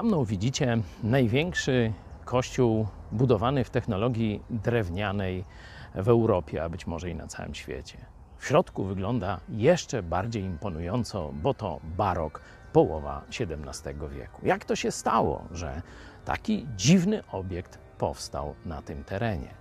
Za mną widzicie największy kościół budowany w technologii drewnianej w Europie, a być może i na całym świecie. W środku wygląda jeszcze bardziej imponująco, bo to barok, połowa XVII wieku. Jak to się stało, że taki dziwny obiekt powstał na tym terenie?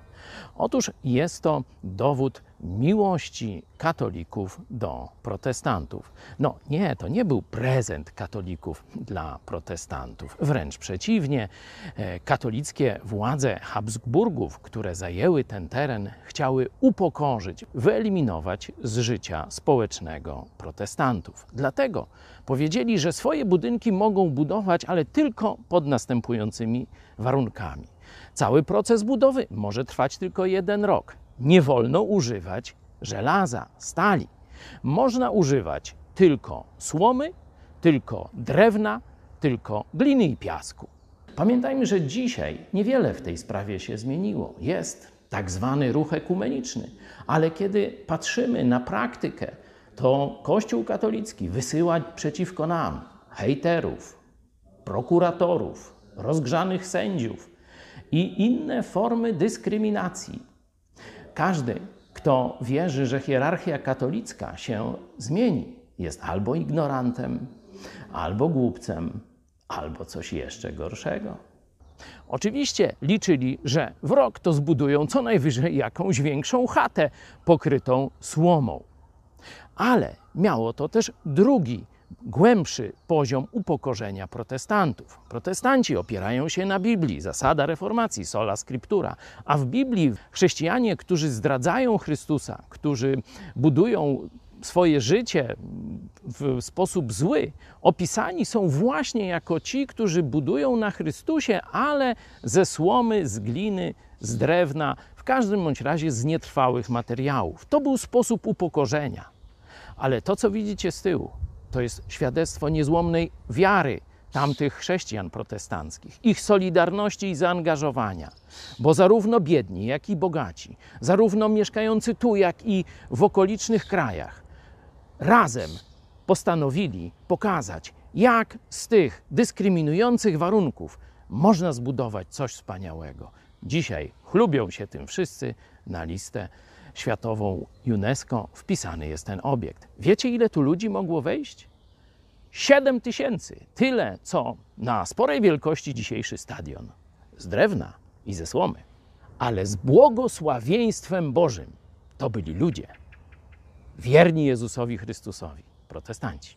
Otóż jest to dowód miłości katolików do protestantów. No nie, to nie był prezent katolików dla protestantów. Wręcz przeciwnie, e, katolickie władze Habsburgów, które zajęły ten teren, chciały upokorzyć, wyeliminować z życia społecznego protestantów. Dlatego powiedzieli, że swoje budynki mogą budować, ale tylko pod następującymi warunkami. Cały proces budowy może trwać tylko jeden rok. Nie wolno używać żelaza, stali. Można używać tylko słomy, tylko drewna, tylko gliny i piasku. Pamiętajmy, że dzisiaj niewiele w tej sprawie się zmieniło. Jest tak zwany ruch ekumeniczny, ale kiedy patrzymy na praktykę, to Kościół katolicki wysyła przeciwko nam hejterów, prokuratorów, rozgrzanych sędziów i inne formy dyskryminacji. Każdy, kto wierzy, że hierarchia katolicka się zmieni, jest albo ignorantem, albo głupcem, albo coś jeszcze gorszego. Oczywiście liczyli, że w rok to zbudują co najwyżej jakąś większą chatę pokrytą słomą. Ale miało to też drugi głębszy poziom upokorzenia protestantów. Protestanci opierają się na Biblii, zasada reformacji, sola scriptura, a w Biblii chrześcijanie, którzy zdradzają Chrystusa, którzy budują swoje życie w sposób zły, opisani są właśnie jako ci, którzy budują na Chrystusie, ale ze słomy, z gliny, z drewna, w każdym bądź razie z nietrwałych materiałów. To był sposób upokorzenia. Ale to, co widzicie z tyłu, to jest świadectwo niezłomnej wiary tamtych chrześcijan protestanckich, ich solidarności i zaangażowania, bo zarówno biedni, jak i bogaci, zarówno mieszkający tu, jak i w okolicznych krajach, razem postanowili pokazać, jak z tych dyskryminujących warunków można zbudować coś wspaniałego. Dzisiaj chlubią się tym wszyscy na listę światową UNESCO wpisany jest ten obiekt. Wiecie, ile tu ludzi mogło wejść? 7 tysięcy. Tyle, co na sporej wielkości dzisiejszy stadion. Z drewna i ze słomy. Ale z błogosławieństwem Bożym to byli ludzie wierni Jezusowi Chrystusowi, protestanci.